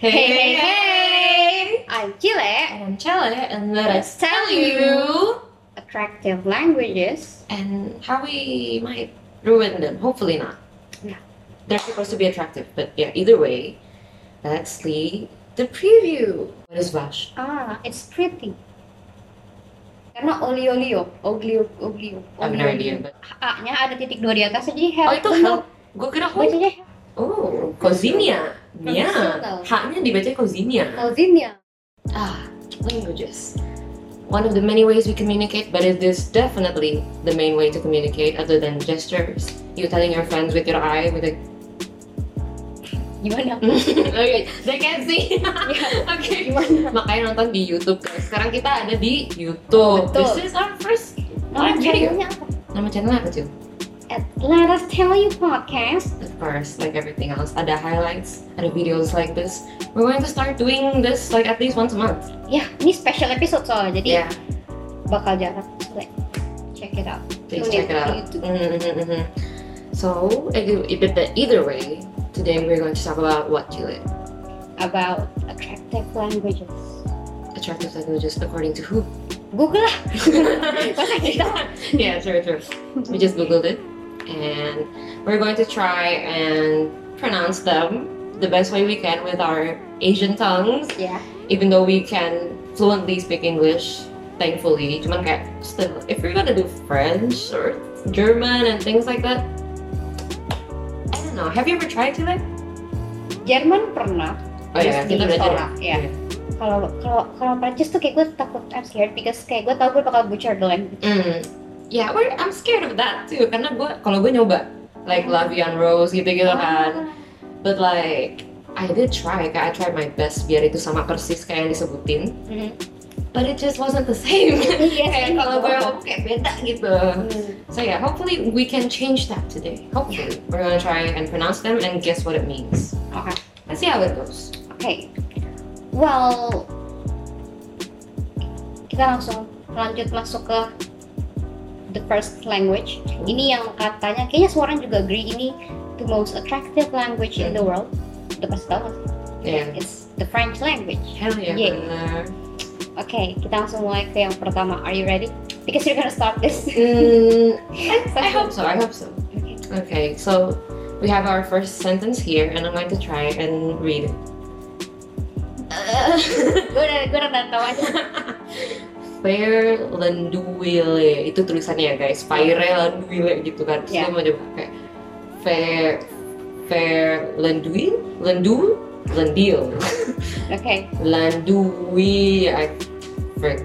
Hey, hey, hey! I'm Chile. And I'm Chele, and let us Tell you. Attractive languages. and how we might ruin them. Hopefully not. Yeah. They're supposed to be attractive, but yeah, either way, let's see the preview. What is Vash? Ah, it's pretty. Karena olio olio, oglio oglio. I have no idea. But... A-nya ada titik dua di atas, jadi help. Oh, itu help. Gue kira help. Bacanya Oh, Kozinia. Ya, Professional. H-nya dibaca Kozinia. Kozinia. Ah, languages. One of the many ways we communicate, but it is definitely the main way to communicate other than gestures. You telling your friends with your eye with a Gimana? okay, they can't see. Iya. okay. Gimana? Makanya nonton di YouTube guys. Sekarang kita ada di YouTube. Betul. This is our first Nama live video. channelnya apa? Nama channel apa tuh? At Let Us Tell You Podcast. Of course, like everything else, ada highlights, ada videos like this. We're going to start doing this like at least once a month. Yeah, ini special episode soalnya, jadi Yeah, bakal jarang. So, like, check it out. please Tune check it out. YouTube. Mhm, mhm. So, either either way, today we're going to talk about what Chile. About attractive languages. Attractive languages according to who? Google lah. Masa kita? yeah, true, true. We just googled it, and we're going to try and pronounce them the best way we can with our Asian tongues. Ya. Even though we can fluently speak English, thankfully, cuman kayak still, if we're gonna do French or German and things like that, I don't know. Have you ever tried to like? Jerman pernah. Oh ya, di kita belajar. ya. Kalau kalau kalau Prancis tuh kayak gue takut I'm scared because kayak gue tau gue bakal butcher the language. Mm. Yeah, we're, I'm scared of that too. Karena gue, kalau gue nyoba, like La Vie en Rose gitu-gitu kan. But like, I did try. Kayak I tried my best biar itu sama persis kayak yang disebutin. Mhm. But it just wasn't the same. Iya, kayak kalau gue kayak beda gitu. Hmm. So yeah, hopefully we can change that today. Hopefully. We're gonna try and pronounce them and guess what it means. Oke. Let's see how it goes. Oke. Well, kita langsung lanjut masuk ke the first language. Ini yang katanya kayaknya semua orang juga agree ini the most attractive language in the world. Udah pasti tahu sih? Yeah. It's the French language. Hell yeah. Yeah. Oke, kita langsung mulai ke yang pertama. Are you ready? Because you're gonna start this. Mm, I, I hope so. I hope so. Okay. Okay, so we have our first sentence here, and I'm going to try and read it. gue udah gue udah tahu aja. Fair Lenduile itu tulisannya ya guys. Fair Lenduile gitu kan. Terus Ya. gue mau coba kayak Fair Fair Lenduil Lendu? Lendil. Oke, Landui I frick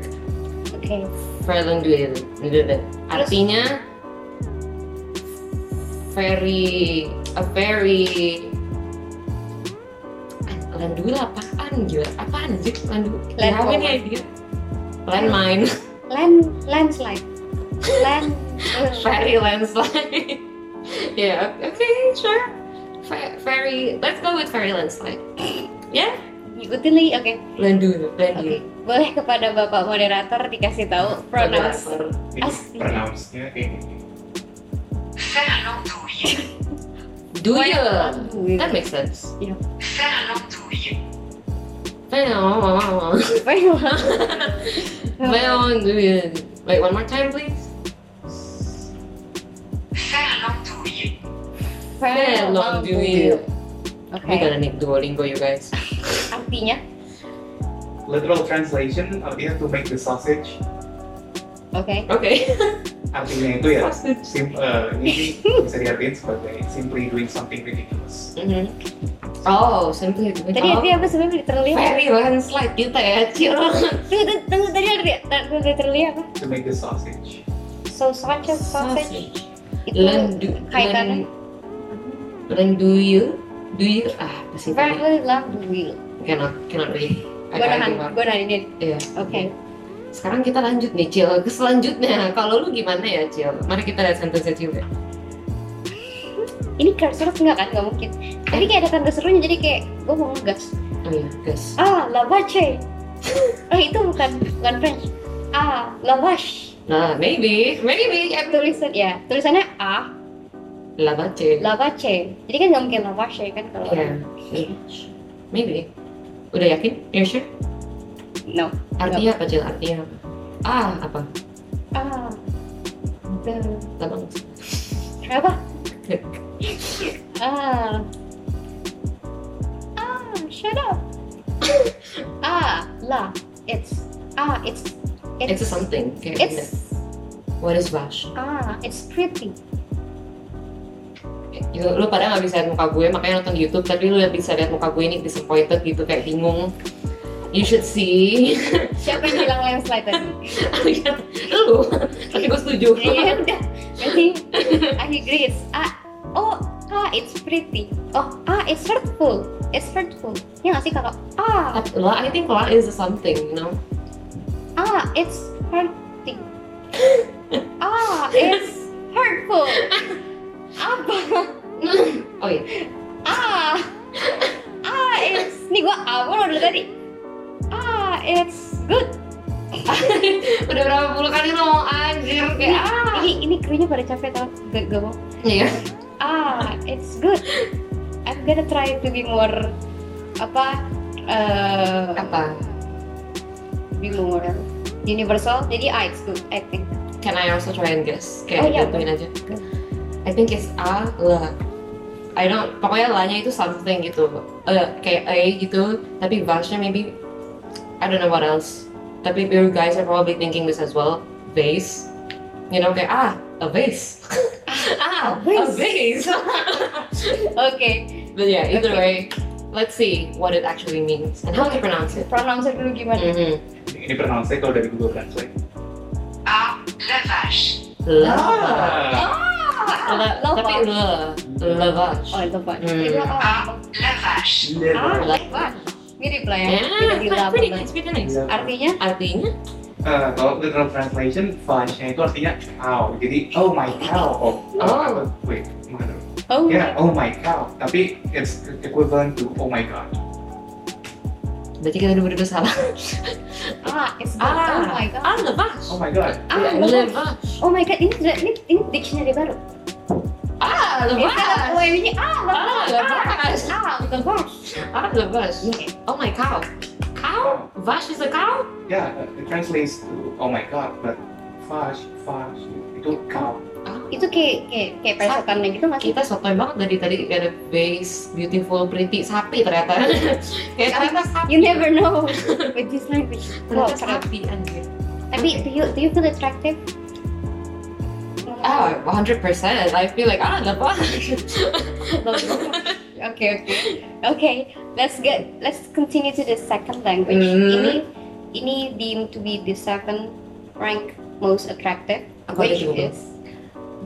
oke. Fair Lenduil Artinya very a very Landuil apaan gila? Apaan sih? Landuil? Do you Landmine. Land landslide. Land. Fairy landslide. yeah, okay, sure. Fa- fairy, let's go with fairy landslide. Yeah? Ikutin lagi. Oke. Landu, Oke. landu. Boleh kepada bapak moderator dikasih tahu pronounce. Ini Asli. pronounce-nya kayak gini. Do you? That makes sense. Yeah. Well, well, do you? Wait, one more time, please. Well, long do you? Oke. We gonna need Duolingo, you guys. Artinya, Literal translation artinya to make the sausage. oke. Okay. Artinya itu ya Sausage. sim, eh, ini bisa diartikan sebagai simply doing something ridiculous. Mhm. Oh, simply doing Tadi oh, artinya apa sebenarnya literally? Fairy landslide kita ya, chill. Tunggu, tunggu, tadi ada tadi literally apa? To make the sausage. So sausage, sausage. Itu Lendu, kaitannya len, do you, do you, ah, apa sih tadi? very will. Cannot, cannot read. I Gue nahan, gue nahan ini. Iya. Oke. Sekarang kita lanjut nih, Cil, ke selanjutnya. Kalau lu gimana ya, Cil? Mari kita lihat sentence Cil ya. Ini cursor enggak kan? Enggak mungkin. Tapi kayak ada tanda serunya jadi kayak gue mau ngegas. Oh iya, guys. Ah, lavache. oh itu bukan bukan French. Ah, lavash. Nah, maybe, maybe, ya, Tulisan ya, tulisannya A, lavache. lavache. Jadi kan nggak mungkin lavache kan kalau Yeah. Maybe. Udah yakin? You sure? No. Artinya apa, Cil? Artinya apa? Ah, apa? Ah. The Tabang. apa? Ah. Ah, shut up. ah, la. It's ah, it's It's a something. Gini. It's What is Vash? ah, it's pretty. Lu, lu pada nggak bisa lihat muka gue, makanya nonton di YouTube. Tapi lu bisa lihat muka gue ini disappointed gitu, kayak bingung. You should see. Siapa yang bilang landslide tadi? lu, tapi gue setuju. ya ya udah. Berarti I agree. It's ah, oh ah, it's pretty. Oh ah, it's hurtful. It's hurtful. Ya nggak sih kakak? Ah, Tapi La, I think La is something, you know. ah, it's hurting. Ah, it's hurtful. Apa? Oh iya. Ah, ah, it's. Nih gua apa lo dari tadi? Ah, it's good. Udah berapa puluh kali ngomong anjir kayak ah. Ini ini krunya pada capek tau? Gak, gak mau. Iya. Ah, it's good. I'm gonna try to be more apa? eh Apa? Be more universal. Jadi ah, it's good. I think. Can I also try and guess? Oh, Kayak iya, gituin aja. I think it's A, la. I don't, pokoknya la-nya itu something gitu. Eh, kayak A gitu, tapi vase-nya maybe, I don't know what else. Tapi you guys are probably thinking this as well. Vase. You know, kayak, ah, a vase. ah, a vase. Oke. But yeah, either Okay. way, let's see what it actually means and how to pronounce it. Pronounce dulu gimana? Mhm. Ini pronounce kalau dari Google Translate. Ah, la vache. Lava. Ah, La- lava. Tapi le, lavage. Oh, lava. Hmm. Itu Ah, ah, la vache. ah, lava. Mirip lah ya. Yeah, pretty nice, pretty nice. Artinya? Artinya? Eh, kalau literal translation, fudge-nya itu artinya cow. Jadi, oh my cow. Oh, Oh. wait, mana? Oh, Ya, oh my cow. Tapi it's equivalent to oh my god. Berarti kita berdua salah. ah, it's good. Oh my god. Ah, lavage. Oh my god. Ah, Yeah, lavage. Oh my god, ini ini, ini dictionary baru. Ah, lavage. OMG, ah, lava. Ah, lavage. Ah, lavage. Ah, lavage. Okay. Oh my cow. Cow? Vash is a cow? Yeah, uh, it translates to oh my god, but fudge, fudge, itu cow. Itu kayak kayak kayak pesokannya gitu nggak sih? Kita sotoy banget dari tadi ada base, beautiful, pretty, sapi ternyata. Kayak ternyata sapi. You never know with this language. Ternyata sapi anjir. Tapi do you do you feel attractive? Ah, 100%. I feel like, ah, lavage. Okay, okay, okay. Let's get let's continue to the second language. Hmm. Ini ini deemed to be the second rank most attractive, Apa which itu? is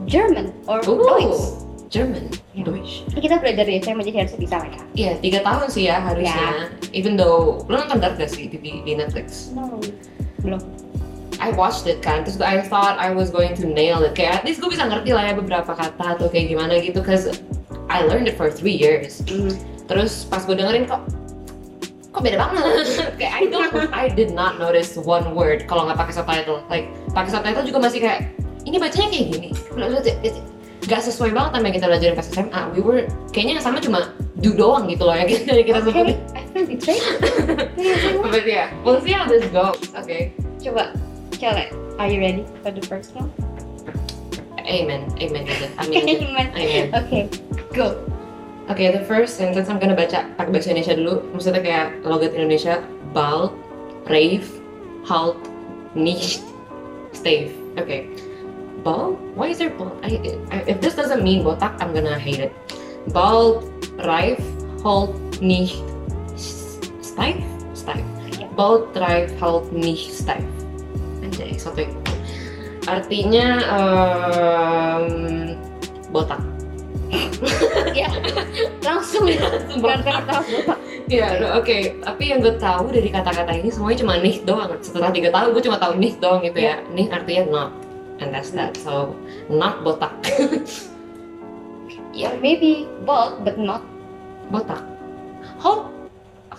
German or Ooh, Deutsch. German, Deutsch. Ini kita belajar dari SMA jadi harus bisa lah ya. Iya, tiga tahun sih ya harusnya. Even though, lo nonton Dark gak sih di, di, di Netflix? No, belum. I watched it kan, terus I thought I was going to nail it. Kayak at least gue bisa ngerti lah ya beberapa kata atau kayak gimana gitu, cause I learned it for three years. Hmm. Terus pas gue dengerin kok, kok beda banget. kayak I don't, I did not notice one word kalau nggak pakai subtitle. Like pakai subtitle juga masih kayak, ini bacanya kayak gini. Gak sesuai banget sama yang kita belajarin pas SMA. We were, kayaknya yang sama cuma do doang gitu loh ya kita, kita Okay, sebutin. I feel betrayed. But yeah, we'll see how this goes. Okay. Coba, coba. Are you ready for the first one? Amen. Amen. Amin. aja. Amen. Amen. Okay, go. Okay, the first sentence I'm gonna baca pakai bahasa Indonesia dulu. Maksudnya kayak logat Indonesia. Bald, rave, halt, nicht, stave. Okay. Bald? Why is there bald? I, I, if this doesn't mean botak, I'm gonna hate it. Bald, rave, halt, nicht, stave? Stave. Bald, rave, halt, nicht, stave. Anjay, satu. Artinya um, botak. Ya, langsung gara-gara tahu botak. Iya, udah, oke. Tapi yang gue tahu dari kata-kata ini semuanya cuma nih doang. Setelah tiga tahun gue cuma tahu nih doang gitu ya. Nih artinya not, and that's that. So not botak, Yeah, maybe bald but not. botak. Halt,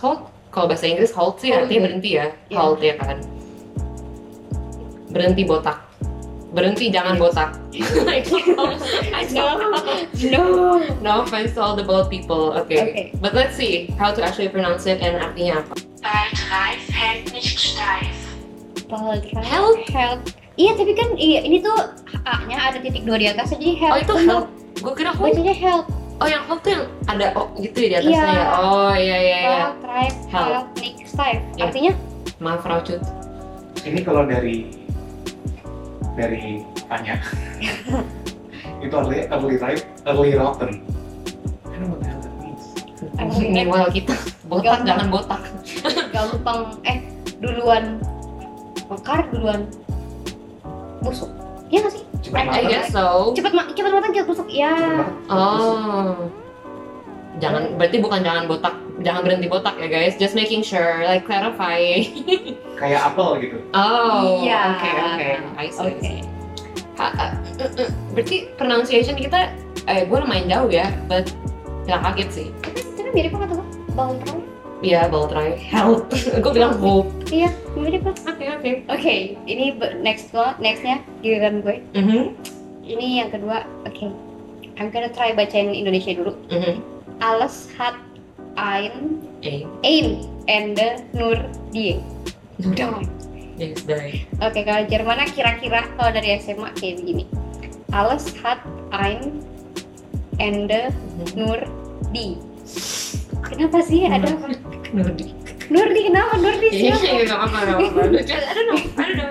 halt. Kalau bahasa Inggris halt sih artinya iya. berhenti ya. Iya. Halt ya kan. Berhenti botak. Berhenti jangan botak. Know. No. No offense to all the bald people. Okay. Okay. But let's see how to actually pronounce it and artinya apa. Bald reif hält nicht steif. Bald right? Help. Help. Iya tapi kan iya ini tuh A-nya ada titik dua di atas jadi help. Oh itu help. Gue kira help. Bacanya help. Oh yang help tuh yang ada oh gitu ya di atasnya Iya. ya. Oh iya iya iya. Bald Help. help nick steif. Artinya Maaf Raucut. Ini kalau dari dari tanya itu artinya early ripe, early rotten. I don't know what the hell that means. Early Minimal kita botak Gampang. jangan botak. gampang eh duluan mekar duluan busuk. Iya nggak sih? Cepat I- I matang. guess so. Cepat ma- cepat matang cepat busuk. Ya. Matang. Oh. Jangan berarti bukan jangan botak, jangan berhenti botak ya guys. Just making sure, like clarify. Kayak apel gitu. Oh, Iya. oke oke. I see. I Oke. see. Ha- uh, uh, uh, berarti pronunciation kita, eh gue lumayan jauh ya, but gak kaget sih. Tapi tapi mirip apa tuh? Right? Iya, ball try. Help. gue bilang hope. Iya, mirip apa? Oke oke. Oke, ini next one, nextnya giliran gue. Mhm. Ini yang kedua, oke. I'm gonna try bacain Indonesia dulu. Mhm. Alles hat ein, Eh, ein, Ende, nur, die. udah. Yes. Oke, kalau Jerman kira-kira kalau dari SMA kayak begini. Alles hat ein, Ende, Mhm. nur, die. Kenapa sih? Ada apa? Nurdi. Nurdi, kenapa Nurdi Iya, siapa? iya, gak apa-apa, gak apa-apa. Lucu, I don't know, I don't know.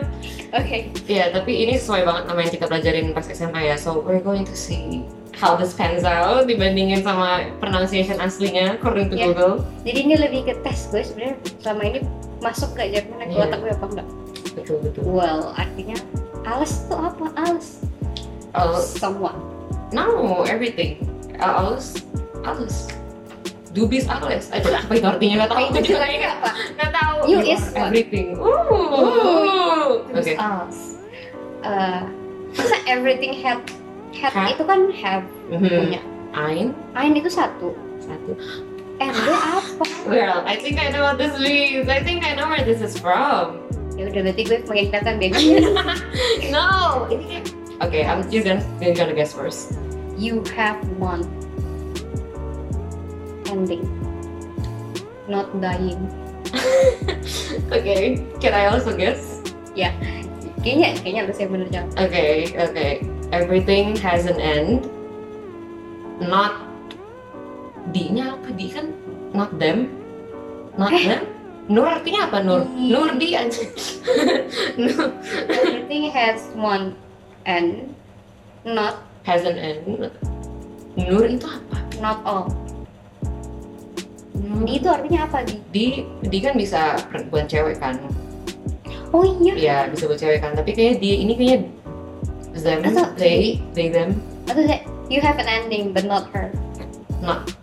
Oke, Iya, tapi ini sesuai banget sama yang kita pelajarin pas SMA ya. So we're going to see how this pans out dibandingin sama pronunciation aslinya according to Iya. Google. jadi ini lebih ke tes gue sebenarnya selama ini masuk gak Jerman ke Iya. otak gue apa enggak? Betul betul. Well, artinya alles tuh apa? Alles. Oh, Semua. no, everything. Uh, alles, alles. Dubis alles. Aduh, apa itu artinya? Gak tahu. Apa itu juga artinya apa? Gak tahu. You is what? everything. Ooh. Terus Oke. alles. Eh, masa everything have have Have? itu kan have Mhm. punya. Ein, Ein itu satu. satu. Ende apa? Well, I think I know what this means. I think I know where this is from. Ya udah berarti gue makin kelihatan bego. No, ini kayak. Okay, I'm you're gonna you're gonna guess first. you have one ending. Not dying. Okay, can I also guess? Kayaknya kayaknya harus yang bener jawab. Okay, okay. Everything has an end. Not D-nya apa? D kan not them. Not them. Nur artinya apa Nur? Iya. Nur di aja. Nur Everything has one end. Not has an end. Nur itu apa? not all. Nur. Di itu artinya apa di? Di, di kan bisa buat cewek kan? Oh iya. Iya bisa buat cewek kan. Tapi kayaknya di ini kayaknya them, Atau- they, they them. Atau saya, you have an ending but not her. Not.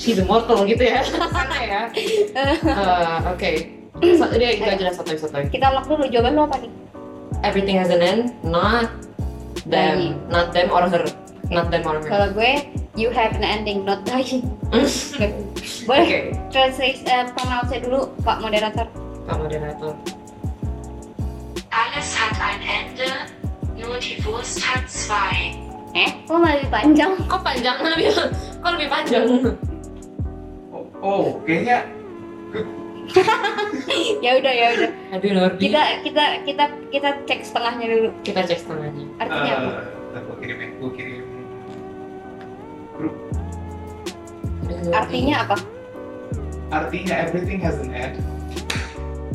She's immortal gitu ya. Sana ya. Uh, Oke. So, dia itu aja satu satu. Kita lock dulu jawaban lo apa nih? Everything has an end. Not them. Dying. Not them or her. Not them or her. Kalau gue, you have an ending not dying. Oke. Boleh translate uh, pronounce dulu Pak moderator. Pak moderator. Ein Ende, nur die Wurst hat zwei. Eh, kok malah lebih panjang? Kok panjang lebih? Kok lebih panjang? Oh, oh kayaknya ya udah ya udah. Aduh Nordi. Kita kita kita kita cek setengahnya dulu. kita cek setengahnya. Artinya apa? eh, gue kirim ya, gue kirim. Nordi. Artinya apa? Artinya everything has an end.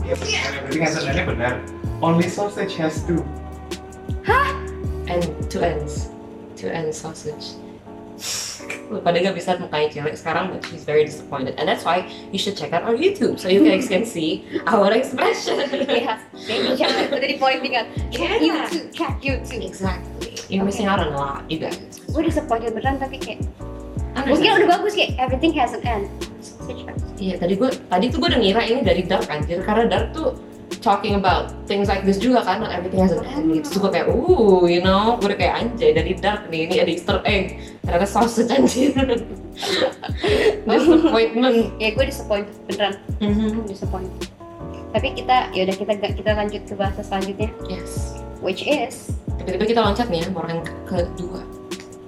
Iya, everything has an end benar. Only sausage has two. and two ends two ends sausage pada gak bisa mukanya cewek sekarang but she's very disappointed and that's why you should check out our YouTube so you guys can see our expression Ya, jadi jangan udah di pointing kan. Cat you Yeah. too, cat you too. exactly you're missing out on a lot you guys Gue disappointed beneran tapi kayak mungkin udah bagus kayak everything has an end. Iya tadi gue tadi tuh gue udah ngira ini dari Dark anjir karena Dark tuh talking about things like this juga kan not everything has an end gitu. Terus gue kayak uh you know gue udah kayak anjay dari Dark nih ini ada Easter egg ternyata sausage anjir disappointment Ya gue disappointed beneran. Mhm. Disappointed. Tapi kita ya udah kita kita lanjut ke bahasa selanjutnya Yes. which is Tiba-tiba kita loncat nih ya, ke- kedua.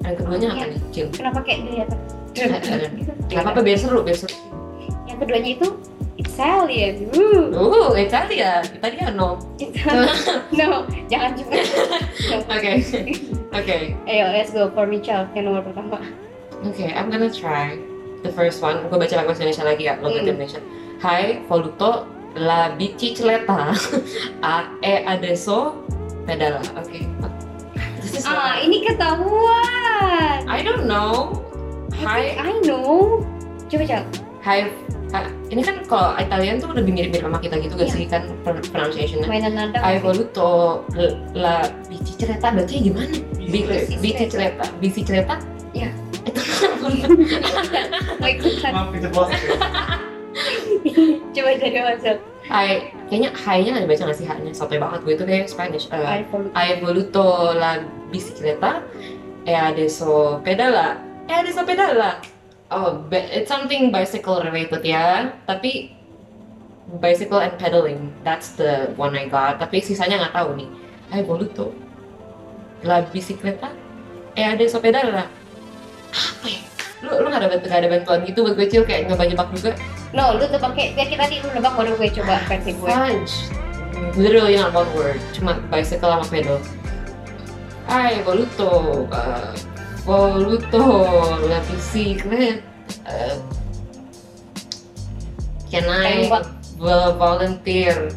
Yang keduanya apa Iya. nih? Cil. kenapa kayak dilihat gitu. Gak apa-apa, biar seru, biar seru. Yang keduanya itu Italian. Woo. Uh, Italia. Italiano. no, jangan juga. Oke. Oke. Ayo, let's go for Michelle yang nomor pertama. Oke, I'm gonna try the first one. Gue baca bahasa Indonesia lagi ya, logat Hmm. Indonesia. Hai, voluto la bicicletta a e adesso pedala. Oke. Is Ah, ini ketahuan. I don't know. I, Hai, I know. Coba coba. hai. Ini kan kalau Italian tuh lebih mirip-mirip sama kita gitu gak Iya. sih kan pro- pronunciationnya? Hai voluto la bicicletta bacanya gimana? Bi- Bicicletta. Bicicletta, bicicletta? Iya. Itu kan ikutan. Maaf itu bos. Coba jadi masuk. Hai, kayaknya hai-nya nggak dibaca nggak sih H-nya? Sotoy banget gue itu kayak Spanish. Eh, I. Hai voluto la bicicletta e adesso pedala. E adesso pedala. Oh, it's something bicycle related ya. Tapi bicycle and pedaling, that's the one I got. Tapi sisanya nggak tahu nih. Hai voluto la bicicletta e adesso pedala. Apa ya? Lu lu nggak ada bantu- nggak ada bantuan gitu buat gue cil kayak ngebak-jebak juga. No, lu tuh pakai kayak kita tadi lu nebak baru gue coba versi gue. Fudge. Literally not one word, cuma bicycle sama pedal. Hai, voluto, uh, voluto, la bicicletta. Uh, can I volunteer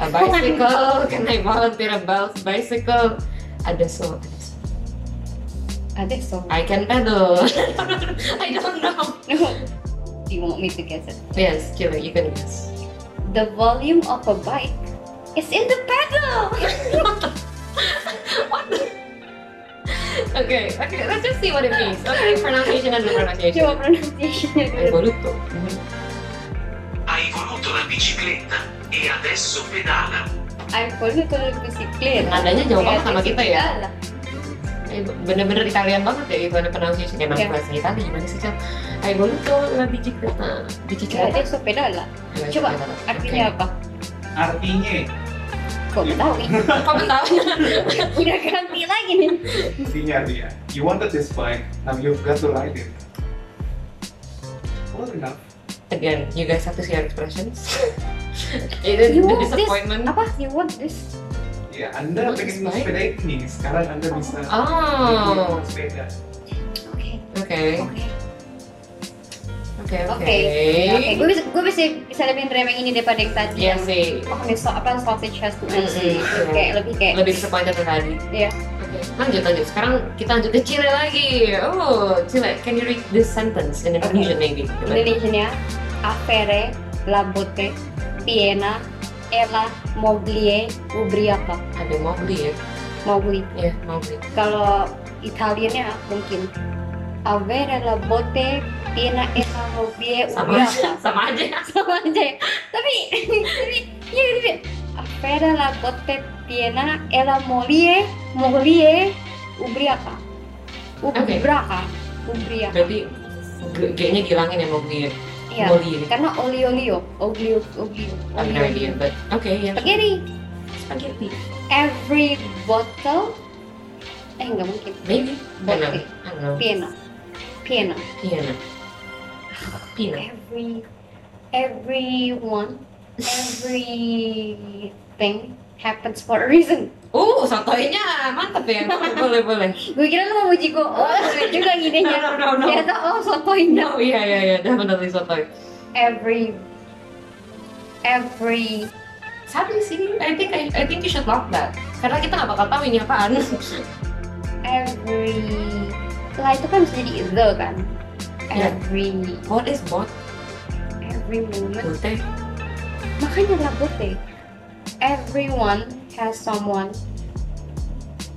a bicycle? can I volunteer a bicycle? Ada so, ada so. Ada so. I can pedal. I don't know. Do you want me to guess it? Yes, Killer, you can guess. The volume of a bike is in the pedal. Okay, okay, let's just see what it means. Okay, pronunciation and pronunciation. coba pronunciation-nya Hai voluto. Hai voluto la bicicletta e adesso pedala. I follow to the bicicleta. Nadanya jauh banget sama kita ya. Bener-bener Italian banget ya itu ada pronunciation emang Iya. bahasa Italia gimana sih Cel? Hai voluto la bicicletta. Bicicletta. adesso pedala. Coba, Artinya apa? Artinya, Kok Betawi? Kok Betawi? Udah ganti lagi nih. artinya artinya. You wanted this bike, now you've got to ride it. Well enough. Again, you guys have to see our expressions. It is You the want this? disappointment. Apa? You want this? Ya, Anda pengen sepeda ini, sekarang Anda bisa Oh, sepeda. Oke. oke, Oke. oke, oke. Gue bisa gue bisa bisa lebih nerima yang ini daripada yang tadi. Iya sih, Oh, ini so, apa sausage has ends. Mm-mm. Itu Kayak lebih kayak. lebih dari tadi. Iya. Oke, lanjut lanjut. Sekarang kita lanjut ke Chile lagi. Oh, Chile, can you read this sentence in Indonesian maybe? Coba. Indonesianya Afere, Labote, Piena, Ela, Moglie, Ubriaka. Ada beli ya? Beli. Iya, mau beli. Kalau Italiannya mungkin Avere, Labote, Piena, Ela, Moglie, Sama Ubriaka. sama aja. sama aja ya. tapi tapi ya gitu Afera la botte piena e la molie molie ubriaka Oke. ubriaka ubriaka Berarti G-nya dihilangin ya ya? Iya, karena olio olio olio olio I have no idea, but okay, ya. spaghetti Spaghetti. every bottle eh nggak mungkin Maybe. Botte. Know. piena piena Pina. Pina. every everyone everything happens for a reason Uh, sotoynya mantap ya. boleh, boleh. gue kira lu mau muji gue oh boleh juga ngidenya No, no, no, no. ternyata oh sotoynya No, iya, iya, iya. Definitely sotoy. every every Sabi sih. I think I, I think you should lock that. Karena kita nggak bakal tahu ini apaan. every lah itu kan bisa jadi the kan? Every What is bot? every moment. Bote. makanya lah bote. Everyone has someone.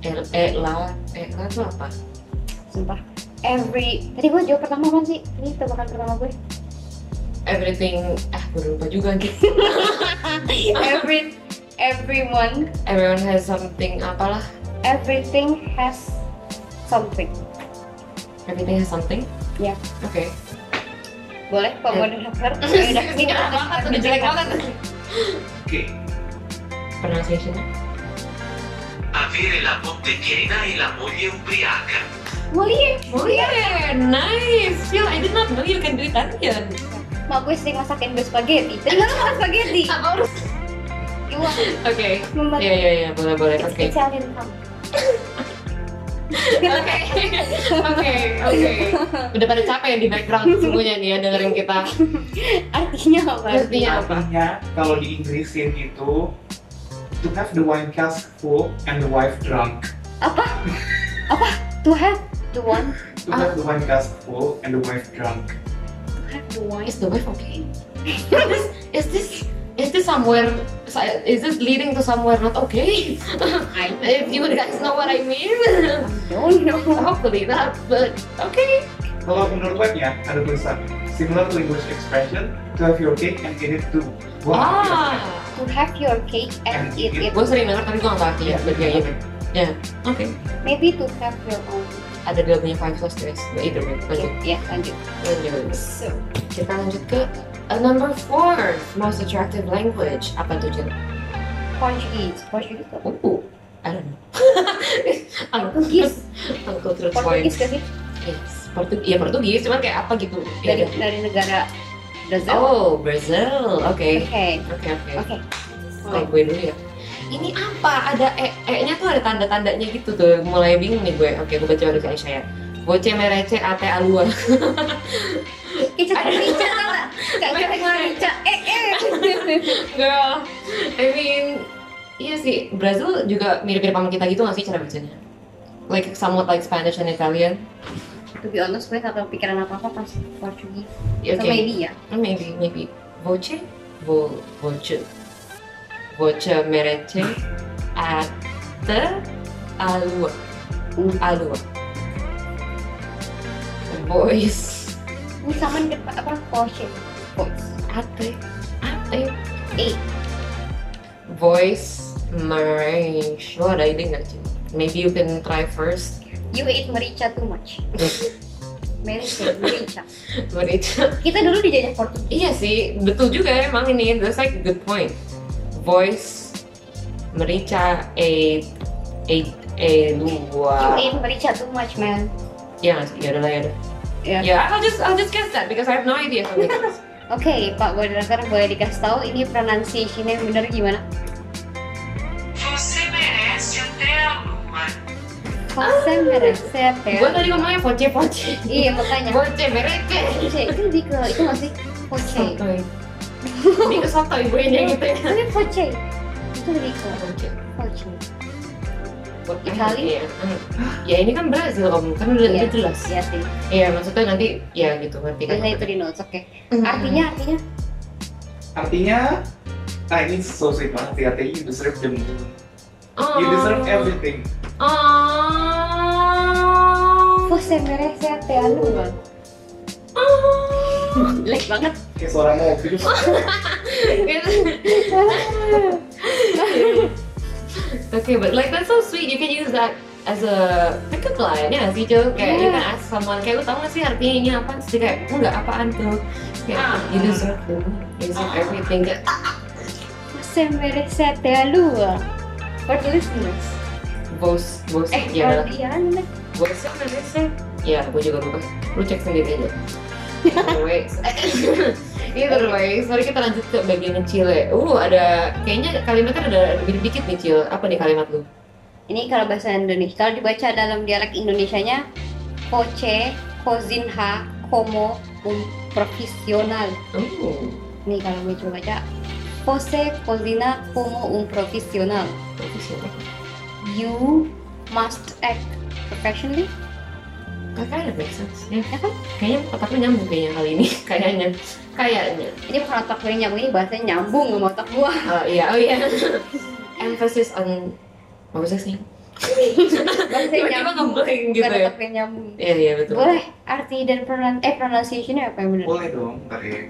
El, eh, la, eh, la itu apa? sumpah. Every tadi gue jawab pertama kan sih? Ini tebakan pertama gue. Everything, ah, gue lupa juga nanti. every everyone. Everyone has something, apalah. everything has something Everything has something. Ya. Oke. boleh pak moderator Ayo, udah ini Udah banget, udah jelek banget. Oke, Pronunciation. Avere la botteghina e la moglie ubriaca. Mulia. Oh yeah, nice. Phil, I did not know you can do Italian. Mak gue sering masakin gue spaghetti. Dan lu makan spaghetti. Oke, Iwa. oke. Iya, iya, iya, boleh, boleh. It's Oke. Italian mom. Oke, oke, oke. Udah pada capek ya di background semuanya nih ya dengerin kita. Artinya apa? Artinya apa? artinya kalau di Inggrisin itu to have the wine cask full and the wife drunk. To have the one. To have the wine cask full and the wife drunk. To have the wine. Is the wife okay? is this is this is this somewhere is this leading to somewhere not okay? I if you guys know what I mean. don't know. Hopefully not, but okay. Kalau menurut webnya ada tulisan similar to English expression to have your cake and eat it too. Wah, Ah, To have your cake and eat it. gue sering denger tapi gue gak tahu artinya. But ya, gitu. Ya, oke. Maybe to have your own. Ada dia punya five sisters. But either way, lanjut. Ya, lanjut. Lanjut. So, Kita lanjut ke uh, number four, most attractive language. Apa tuh, Jill? Portuguese. Portuguese apa? Oh, I don't know. Portugis. Uncle Truth Points. gak sih? Yes. Portu iya Portugis, cuman kayak apa gitu. Dari Iya. dari negara Brazil. Oh, Brazil. Oke. Oke. Oke, oke. Oke. Kalau gue dulu ya. Ini apa? Ada e, E-nya tuh ada tanda-tandanya gitu tuh. Mulai bingung nih gue. Oke, gue baca dari saya. Voce merece ate alua. Kicak rica tau gak? Kak kicak rica. Eh eh. Girl, I mean, iya sih. Brazil juga mirip-mirip sama kita gitu gak sih cara bacanya? Like somewhat like Spanish and Italian. To be honest, gue gak kepikiran apa-apa pas Portugis. Oke. So maybe ya. Maybe, maybe. Voce? Vo, voce. Voce merece ate alua. Hmm. Alua. Voice. Di depan apa? Porsche. Voice. Ate. Ate. Eh. Voice merece. Lo ada ide nggak, Cin? Maybe you can try first. You ate merica too much. Merica, merica. Merece. Kita dulu dijajah Portugis. Iya sih, betul juga emang ini. That's like good point. Voice merica a a a You lua. ate merica too much, man. Iya nggak sih? Ya udah lah ya Ya. Yeah, I'll just I'll just guess that because I have no idea. Oke, Pak Moderator boleh dikasih tahu ini pronunciation-nya yang benar gimana? Você merece até a lua. Jose merece Gue tadi ngomongnya voce voce. Iya makanya. Voce merece. Poce itu lebih ke itu nggak sih? Poce. Sotoy. Ini ke sotoy gue nya gitu ya. Tapi poce itu lebih ke Voce. poce. Iya. Itali? Ya ini kan Brazil om, kan udah, Iya. udah jelas. Iya sih. Iya maksudnya nanti ya gitu ngerti kan? Itu di notes. Oke. Artinya artinya Artinya, nah ini so sweet banget ya, artinya you deserve the moon. Oh. You deserve everything. Oh. Jose merece te alua. Oh. Jelek banget. Kayak suara mobil. okay, but like that's so sweet. You can use that as a pickup line ya nggak sih Cil? Kayak you Yeah. can ask someone kayak lu tau gak sih artinya ini apa? Dia kayak enggak apaan tuh? Kayak you deserve the you deserve everything. Kayak, Jose merece te alua. For listeners. bos bos Eh, ya kalau dia mana? bosnya merece. Ya, gue juga lupa. Lu cek sendiri aja. Anyways, either way, sorry kita lanjut ke bagian Chile. Uh, ada kayaknya kalimatnya ada lebih dikit nih Cil. Apa nih kalimat lu? Ini kalau bahasa Indonesia, kalau dibaca dalam dialek Indonesianya, Poce, Kozinha, Como, un profesional. Oh, Nih kalau gue coba baca, Pose, Cozina, Como un profesional. profesional. You must act professionally. Of makes sense. Ya, Ya kan? kayaknya otak lu nyambung kayaknya kali ini. kayaknya, kayaknya. Ini bukan otak gue yang nyambung, ini bahasanya nyambung sama otak gue. Oh iya, oh iya. Emphasis on saying? Bahasanya Tiba-tiba nyambung. ngeblank gitu Bukan ya. otak gue nyambung. Iya iya betul. Boleh arti dan pronoun eh pronunciation-nya apa yang benar? Boleh dong, ya.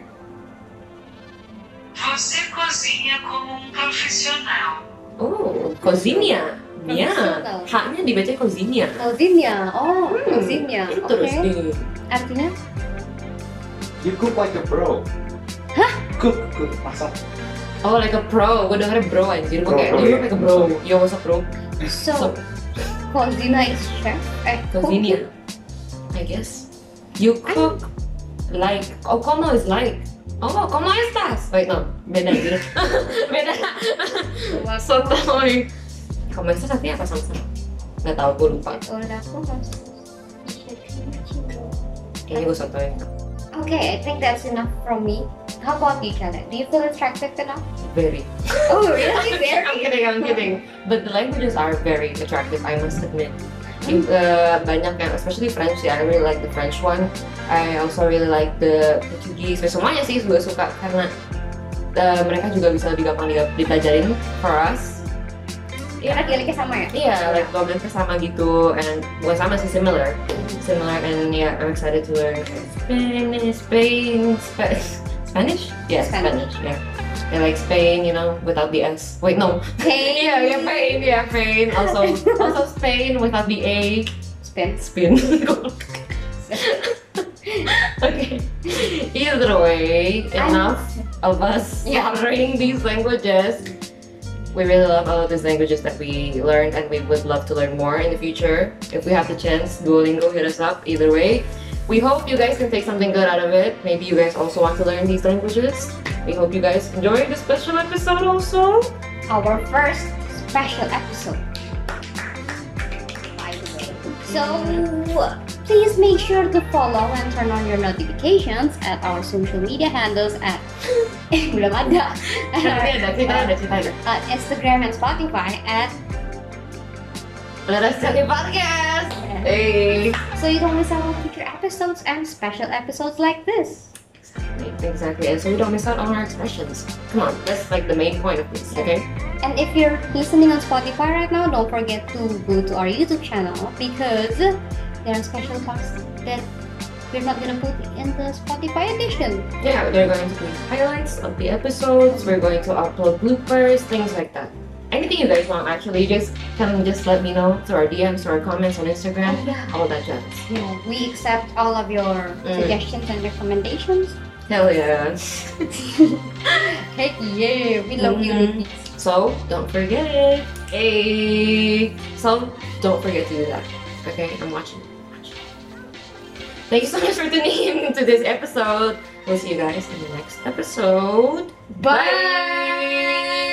Você cozinha como um profissional. Oh, cozinha. Ya, Profesional. haknya dibaca cozinha. Cozinha. Oh, Hmm, cozinha. Oke. Interesting. Artinya You cook like a pro. Hah? Cook, cook, masak. Oh, like a pro. Gue dengernya bro anjir. Gue kayak, you ya. look like a bro. Yo, what's up bro? So, So, Kozina is chef. Eh, cook. Cozinia, I guess. You cook like, oh, como is like. Oh, como estas? Wait, no. Beda anjir. Beda. Sotoy. Estas artinya apa sama-sama? Gak tau, gue lupa. Udah aku masuk. Kayaknya gue sotoy. Okay, I think that's enough from me. How about you, Khaled? Do you feel attractive enough? Very. Oh, really? I'm Very? kidding, I'm kidding. But the languages are very attractive, I must admit. Uh, banyak yang, especially French ya, I really like the French one. I also really like the Portuguese. Ya, semuanya sih gue suka karena uh, mereka juga bisa lebih gampang di- dipelajarin for us. Karena dialeknya sama ya? Iya, like problemnya sama gitu, and bukan sama sih similar, similar, and yeah, I'm excited to learn Spanish, Spain, Spa- Spanish, yeah, Spanish. Spanish, yeah. Yeah, like Spain, you know, without the S. Wait, no. Hey. yeah, yeah, Spain, yeah, Spain. Also, also Spain without the A. Spin. Spin. okay. Either way, enough of us Yeah. learning these languages. We really love all of these languages that we learned, and we would love to learn more in the future. If we have the chance, Duolingo hit us up. Either way, we hope you guys can take something good out of it. Maybe you guys also want to learn these languages. We hope you guys enjoyed this special episode also. Our first special episode. So, please make sure to follow and turn on your notifications at our social media handles at eh, belum ada Nanti ada, kita ada, kita ada. at Instagram and Spotify at Let us tell you podcast. Hey. so you don't miss out on future episodes and special episodes like this. Exactly, exactly. And so we don't miss out on our expressions. Come on, that's like the main point of this, okay? And if you're listening on Spotify right now, don't forget to go to our YouTube channel because there are special parts that we're not gonna put in the Spotify edition. Yeah, they're going to be highlights of the episodes. We're going to upload bloopers, things like that. Anything you guys want, actually, just can just let me know through our DMs, or our comments on Instagram, yeah. all that jazz. You know, we accept all of your Mm. suggestions and recommendations. Hell yeah. Heck yeah, we love you, Mhm. ladies. So don't forget. Hey. So don't forget to do that. Okay, I'm watching. Thank you so much for tuning in to this episode. We'll see you guys in the next episode. Bye! Bye.